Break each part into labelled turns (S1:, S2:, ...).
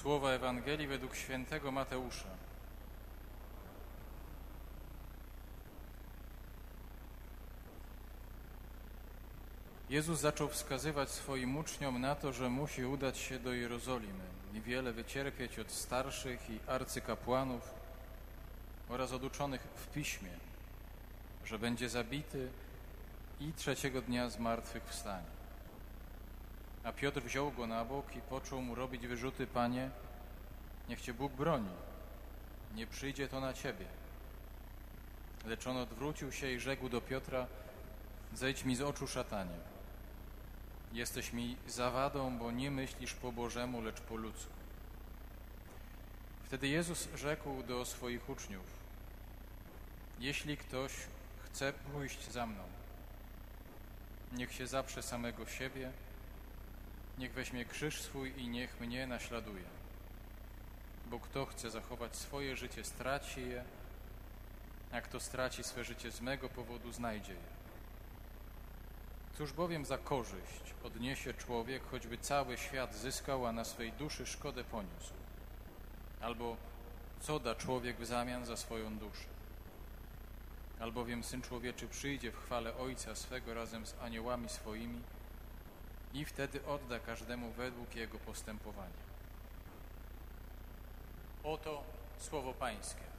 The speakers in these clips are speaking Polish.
S1: Słowa Ewangelii według świętego Mateusza. Jezus zaczął wskazywać swoim uczniom na to, że musi udać się do Jerozolimy i wiele wycierpieć od starszych i arcykapłanów oraz od uczonych w piśmie, że będzie zabity i trzeciego dnia z martwych wstanie. A Piotr wziął go na bok i począł mu robić wyrzuty, Panie, niech Cię Bóg broni, nie przyjdzie to na Ciebie. Lecz on odwrócił się i rzekł do Piotra, zejdź mi z oczu, szatanie. Jesteś mi zawadą, bo nie myślisz po Bożemu, lecz po ludzku. Wtedy Jezus rzekł do swoich uczniów, jeśli ktoś chce pójść za mną, niech się zaprze samego siebie, niech weźmie krzyż swój i niech mnie naśladuje. Bo kto chce zachować swoje życie, straci je, a kto straci swe życie z mego powodu, znajdzie je. Cóż bowiem za korzyść odniesie człowiek, choćby cały świat zyskał, a na swej duszy szkodę poniósł? Albo co da człowiek w zamian za swoją duszę? Albowiem Syn Człowieczy przyjdzie w chwale Ojca swego razem z aniołami swoimi i wtedy odda każdemu według jego postępowania. Oto słowo Pańskie.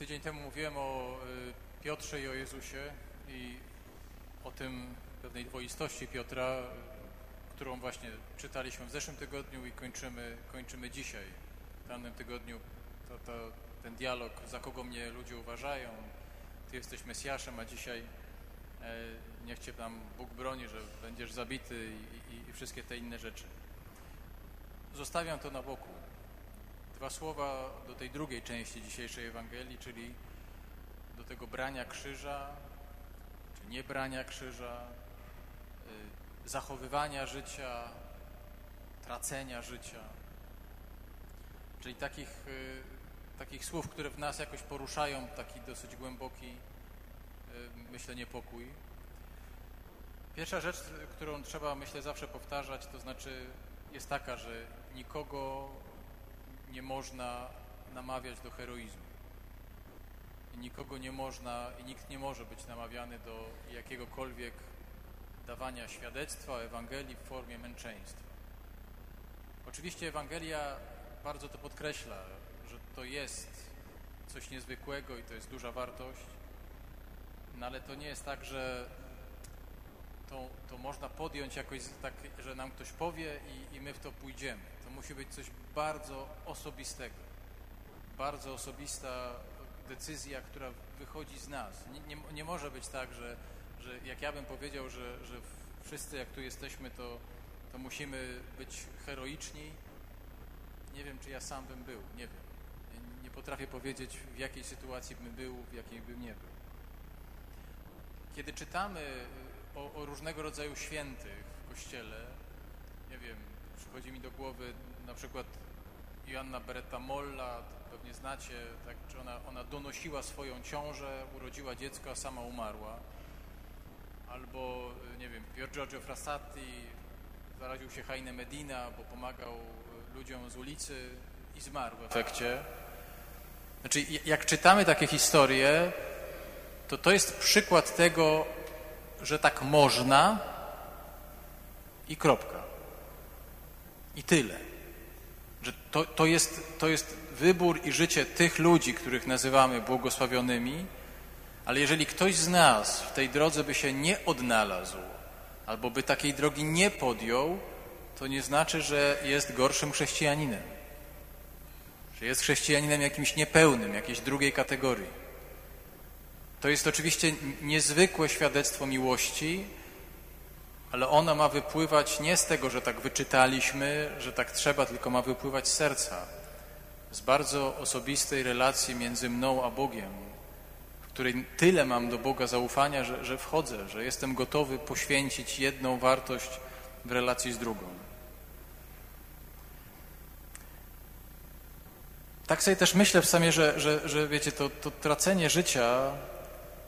S1: Tydzień temu mówiłem o y, Piotrze i o Jezusie i o tym pewnej dwoistości Piotra, którą właśnie czytaliśmy w zeszłym tygodniu i kończymy, kończymy dzisiaj. W danym tygodniu to, to, ten dialog, za kogo mnie ludzie uważają, Ty jesteś Mesjaszem, a dzisiaj e, niech Cię tam Bóg broni, że będziesz zabity i, i, i wszystkie te inne rzeczy. Zostawiam to na boku dwa słowa do tej drugiej części dzisiejszej Ewangelii, czyli do tego brania krzyża, czy nie brania krzyża, y, zachowywania życia, tracenia życia. Czyli takich, y, takich słów, które w nas jakoś poruszają taki dosyć głęboki, y, myślę, niepokój. Pierwsza rzecz, którą trzeba, myślę, zawsze powtarzać, to znaczy jest taka, że nikogo nie można namawiać do heroizmu. I nikogo nie można i nikt nie może być namawiany do jakiegokolwiek dawania świadectwa Ewangelii w formie męczeństwa. Oczywiście Ewangelia bardzo to podkreśla, że to jest coś niezwykłego i to jest duża wartość, no ale to nie jest tak, że to, to można podjąć jakoś tak, że nam ktoś powie i, i my w to pójdziemy. Musi być coś bardzo osobistego, bardzo osobista decyzja, która wychodzi z nas. Nie, nie, nie może być tak, że, że jak ja bym powiedział, że, że wszyscy jak tu jesteśmy, to, to musimy być heroiczni. Nie wiem, czy ja sam bym był, nie wiem. Nie, nie potrafię powiedzieć, w jakiej sytuacji bym był, w jakiej bym nie był. Kiedy czytamy o, o różnego rodzaju świętych w Kościele, nie wiem, przychodzi mi do głowy na przykład Joanna Beretta Molla, pewnie znacie, tak, czy ona, ona donosiła swoją ciążę, urodziła dziecko, a sama umarła. Albo, nie wiem, Pier Giorgio Frassati zaraził się Heine Medina, bo pomagał ludziom z ulicy i zmarł w efekcie. Znaczy, jak czytamy takie historie, to to jest przykład tego, że tak można i kropka. I tyle. Że to, to, jest, to jest wybór i życie tych ludzi, których nazywamy błogosławionymi, ale jeżeli ktoś z nas w tej drodze by się nie odnalazł, albo by takiej drogi nie podjął, to nie znaczy, że jest gorszym chrześcijaninem. Że jest chrześcijaninem jakimś niepełnym, jakiejś drugiej kategorii. To jest oczywiście niezwykłe świadectwo miłości, ale ono ma wypływać nie z tego, że tak wyczytaliśmy, że tak trzeba, tylko ma wypływać z serca, z bardzo osobistej relacji między mną a Bogiem, w której tyle mam do Boga zaufania, że, że wchodzę, że jestem gotowy poświęcić jedną wartość w relacji z drugą. Tak sobie też myślę w samie, że, że, że wiecie, to, to tracenie życia,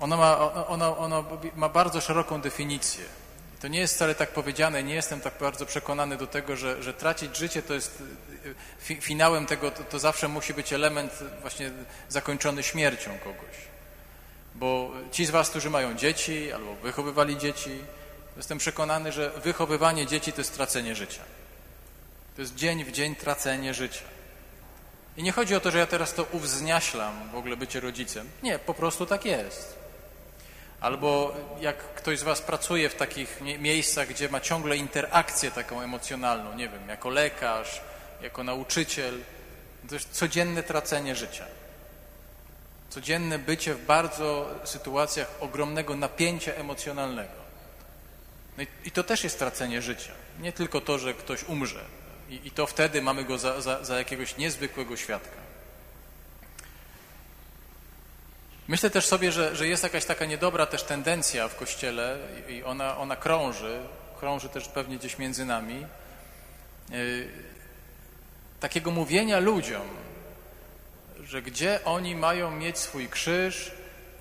S1: ono ma, ono, ono ma bardzo szeroką definicję. To nie jest wcale tak powiedziane, nie jestem tak bardzo przekonany do tego, że, że tracić życie to jest fi, finałem tego, to, to zawsze musi być element właśnie zakończony śmiercią kogoś. Bo ci z was, którzy mają dzieci albo wychowywali dzieci, jestem przekonany, że wychowywanie dzieci to jest tracenie życia. To jest dzień w dzień tracenie życia. I nie chodzi o to, że ja teraz to uwzniaślam w ogóle bycie rodzicem. Nie, po prostu tak jest. Albo jak ktoś z Was pracuje w takich miejscach, gdzie ma ciągle interakcję taką emocjonalną, nie wiem, jako lekarz, jako nauczyciel, to jest codzienne tracenie życia. Codzienne bycie w bardzo sytuacjach ogromnego napięcia emocjonalnego. No i, i to też jest tracenie życia. Nie tylko to, że ktoś umrze, i, i to wtedy mamy go za, za, za jakiegoś niezwykłego świadka. Myślę też sobie, że, że jest jakaś taka niedobra też tendencja w Kościele i ona, ona krąży, krąży też pewnie gdzieś między nami, yy, takiego mówienia ludziom, że gdzie oni mają mieć swój krzyż,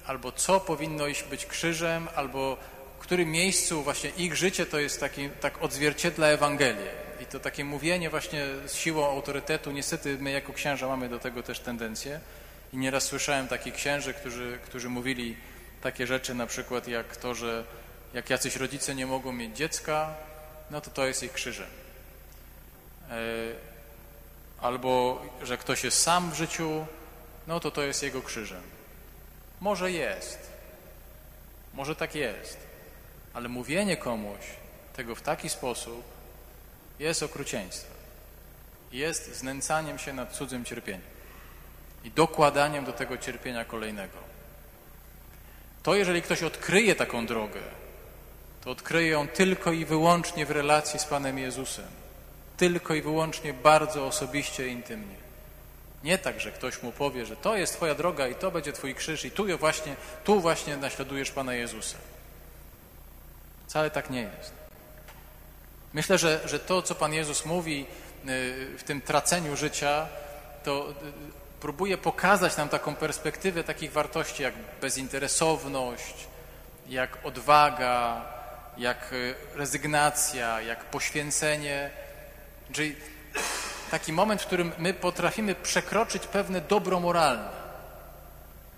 S1: albo co powinno iść być krzyżem, albo w którym miejscu właśnie ich życie to jest taki, tak odzwierciedla Ewangelię. I to takie mówienie właśnie z siłą autorytetu, niestety my jako księża mamy do tego też tendencję. I nieraz słyszałem takich księży, którzy, którzy mówili takie rzeczy na przykład jak to, że jak jacyś rodzice nie mogą mieć dziecka, no to to jest ich krzyżem. E, albo, że ktoś jest sam w życiu, no to to jest jego krzyżem. Może jest. Może tak jest. Ale mówienie komuś tego w taki sposób, jest okrucieństwem. Jest znęcaniem się nad cudzym cierpieniem i dokładaniem do tego cierpienia kolejnego. To jeżeli ktoś odkryje taką drogę, to odkryje ją tylko i wyłącznie w relacji z Panem Jezusem. Tylko i wyłącznie bardzo osobiście i intymnie. Nie tak, że ktoś mu powie, że to jest Twoja droga i to będzie Twój krzyż i tu właśnie, tu właśnie naśladujesz Pana Jezusa. Wcale tak nie jest. Myślę, że, że to, co Pan Jezus mówi y, w tym traceniu życia, to y, próbuje pokazać nam taką perspektywę takich wartości jak bezinteresowność, jak odwaga, jak y, rezygnacja, jak poświęcenie. Czyli taki moment, w którym my potrafimy przekroczyć pewne dobro moralne,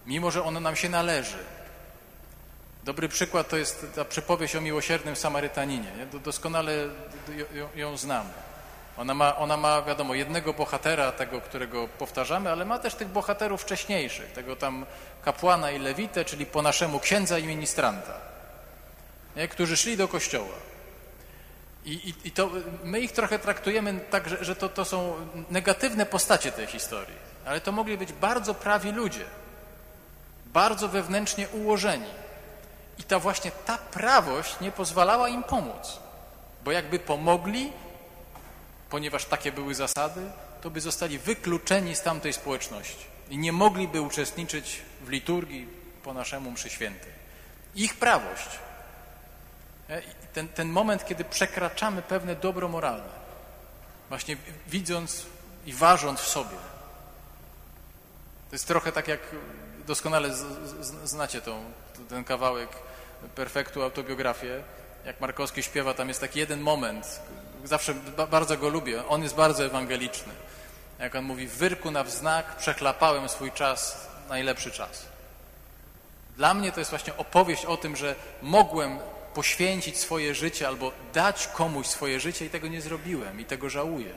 S1: mimo że ono nam się należy Dobry przykład to jest ta przypowieść o miłosiernym Samarytaninie. Nie? Doskonale ją, ją znam. Ona ma, ona ma, wiadomo, jednego bohatera, tego, którego powtarzamy, ale ma też tych bohaterów wcześniejszych, tego tam kapłana i lewitę, czyli po naszemu księdza i ministranta, nie? którzy szli do kościoła. I, i, I, to my ich trochę traktujemy tak, że, że to, to są negatywne postacie tej historii, ale to mogli być bardzo prawi ludzie, bardzo wewnętrznie ułożeni i ta właśnie ta prawość nie pozwalała im pomóc. Bo jakby pomogli, ponieważ takie były zasady, to by zostali wykluczeni z tamtej społeczności i nie mogliby uczestniczyć w liturgii po naszemu mszy świętej. Ich prawość, e, ten, ten moment, kiedy przekraczamy pewne dobro moralne, właśnie widząc i ważąc w sobie. To jest trochę tak jak doskonale znacie tą, ten kawałek perfektu autobiografię, jak Markowski śpiewa, tam jest taki jeden moment, zawsze bardzo go lubię, on jest bardzo ewangeliczny. Jak on mówi, w wyrku na wznak przechlapałem swój czas, najlepszy czas. Dla mnie to jest właśnie opowieść o tym, że mogłem poświęcić swoje życie albo dać komuś swoje życie i tego nie zrobiłem i tego żałuję.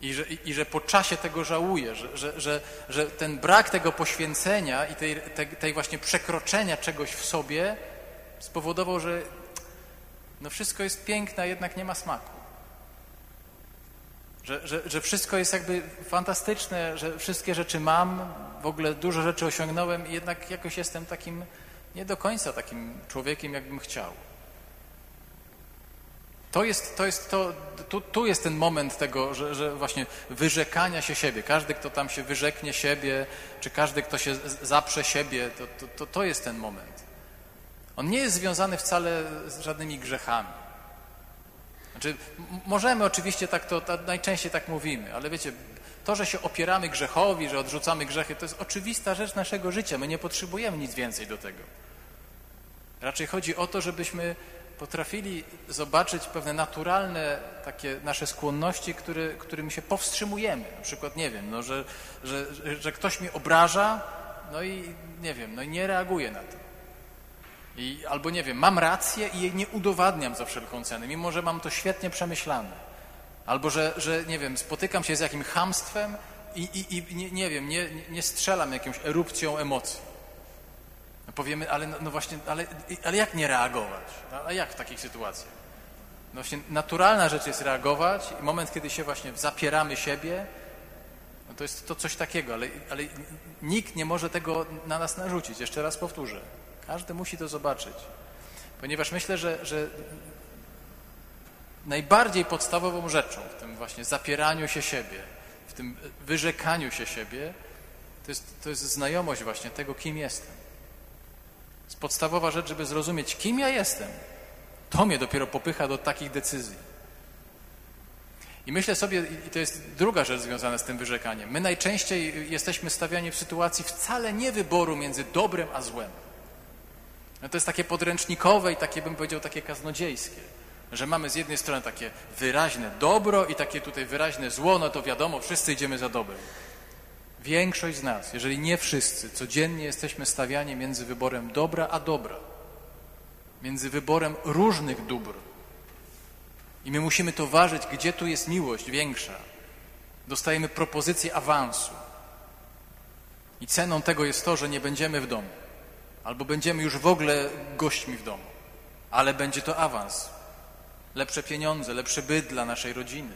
S1: I że, i, że po czasie tego żałuję, że, że, że, że ten brak tego poświęcenia i tej, tej, tej właśnie przekroczenia czegoś w sobie spowodował, że no wszystko jest piękne, a jednak nie ma smaku. Że, że, że wszystko jest jakby fantastyczne, że wszystkie rzeczy mam, w ogóle dużo rzeczy osiągnąłem i jednak jakoś jestem takim nie do końca takim człowiekiem, jakbym chciał. To jest, to jest to, tu, tu jest ten moment tego, że, że właśnie wyrzekania się siebie. Każdy, kto tam się wyrzeknie siebie, czy każdy, kto się zaprze siebie, to, to, to, to jest ten moment. On nie jest związany wcale z żadnymi grzechami. Znaczy, możemy oczywiście tak to, to, najczęściej tak mówimy, ale wiecie, to, że się opieramy grzechowi, że odrzucamy grzechy, to jest oczywista rzecz naszego życia. My nie potrzebujemy nic więcej do tego. Raczej chodzi o to, żebyśmy potrafili zobaczyć pewne naturalne takie nasze skłonności, który, którymi się powstrzymujemy. Na przykład, nie wiem, no, że, że, że ktoś mnie obraża, no i nie wiem, no i nie reaguję na to. I, albo nie wiem, mam rację i jej nie udowadniam za wszelką cenę, mimo że mam to świetnie przemyślane. Albo że, że nie wiem, spotykam się z jakimś hamstwem i, i, i nie, nie wiem, nie, nie strzelam jakąś erupcją emocji. No powiemy, ale no, no właśnie, ale, ale jak nie reagować? No, a jak w takich sytuacjach? No właśnie naturalna rzecz jest reagować i moment, kiedy się właśnie zapieramy siebie, no to jest to coś takiego, ale, ale nikt nie może tego na nas narzucić. Jeszcze raz powtórzę. Każdy musi to zobaczyć. Ponieważ myślę, że, że najbardziej podstawową rzeczą w tym właśnie zapieraniu się siebie, w tym wyrzekaniu się siebie, to jest, to jest znajomość właśnie tego, kim jestem jest podstawowa rzecz, żeby zrozumieć, kim ja jestem. To mnie dopiero popycha do takich decyzji. I myślę sobie, i to jest druga rzecz związana z tym wyrzekaniem, my najczęściej jesteśmy stawiani w sytuacji wcale nie wyboru między dobrem a złem. No to jest takie podręcznikowe i takie, bym powiedział, takie kaznodziejskie, że mamy z jednej strony takie wyraźne dobro i takie tutaj wyraźne zło, no to wiadomo, wszyscy idziemy za dobrem. Większość z nas, jeżeli nie wszyscy, codziennie jesteśmy stawiani między wyborem dobra a dobra, między wyborem różnych dóbr. I my musimy to ważyć, gdzie tu jest miłość większa. Dostajemy propozycję awansu. I ceną tego jest to, że nie będziemy w domu, albo będziemy już w ogóle gośćmi w domu, ale będzie to awans. Lepsze pieniądze, lepszy byt dla naszej rodziny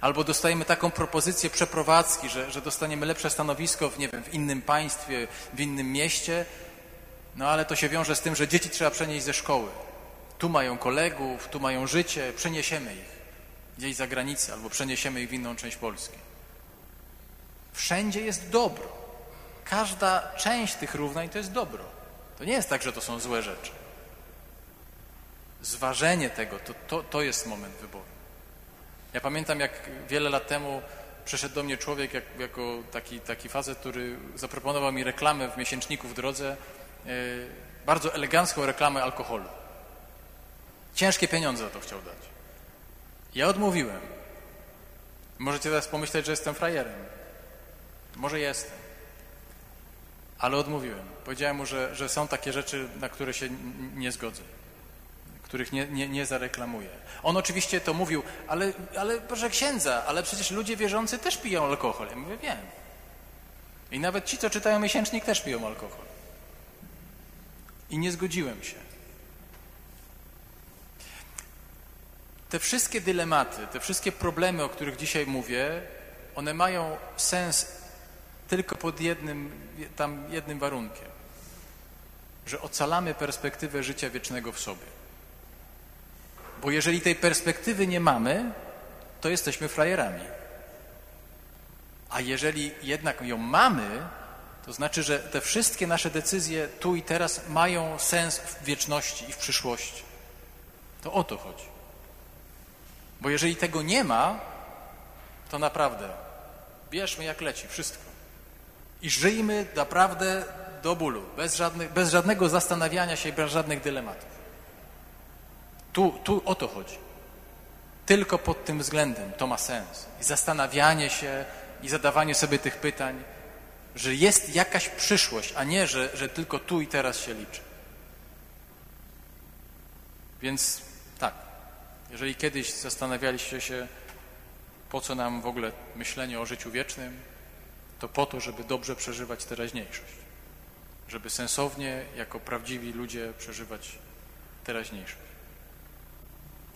S1: Albo dostajemy taką propozycję przeprowadzki, że, że dostaniemy lepsze stanowisko w, nie wiem, w innym państwie, w innym mieście, no ale to się wiąże z tym, że dzieci trzeba przenieść ze szkoły. Tu mają kolegów, tu mają życie, przeniesiemy ich gdzieś za granicę albo przeniesiemy ich w inną część Polski. Wszędzie jest dobro. Każda część tych równań to jest dobro. To nie jest tak, że to są złe rzeczy. Zważenie tego, to, to, to jest moment wyboru. Ja pamiętam, jak wiele lat temu przyszedł do mnie człowiek jak, jako taki, taki facet, który zaproponował mi reklamę w miesięczniku w drodze, yy, bardzo elegancką reklamę alkoholu. Ciężkie pieniądze za to chciał dać. Ja odmówiłem. Możecie teraz pomyśleć, że jestem frajerem. Może jestem. Ale odmówiłem. Powiedziałem mu, że, że są takie rzeczy, na które się nie zgodzę których nie, nie, nie zareklamuje. On oczywiście to mówił, ale, ale proszę księdza, ale przecież ludzie wierzący też piją alkohol. Ja mówię, wiem. I nawet ci, co czytają miesięcznik, też piją alkohol. I nie zgodziłem się. Te wszystkie dylematy, te wszystkie problemy, o których dzisiaj mówię, one mają sens tylko pod jednym, tam jednym warunkiem, że ocalamy perspektywę życia wiecznego w sobie. Bo jeżeli tej perspektywy nie mamy, to jesteśmy frajerami. A jeżeli jednak ją mamy, to znaczy, że te wszystkie nasze decyzje tu i teraz mają sens w wieczności i w przyszłości. To o to chodzi. Bo jeżeli tego nie ma, to naprawdę bierzmy jak leci wszystko. I żyjmy naprawdę do bólu, bez, żadnych, bez żadnego zastanawiania się bez żadnych dylematów. Tu, tu o to chodzi. Tylko pod tym względem to ma sens. I zastanawianie się i zadawanie sobie tych pytań, że jest jakaś przyszłość, a nie, że, że tylko tu i teraz się liczy. Więc tak, jeżeli kiedyś zastanawialiście się, po co nam w ogóle myślenie o życiu wiecznym, to po to, żeby dobrze przeżywać teraźniejszość. Żeby sensownie, jako prawdziwi ludzie, przeżywać teraźniejszość.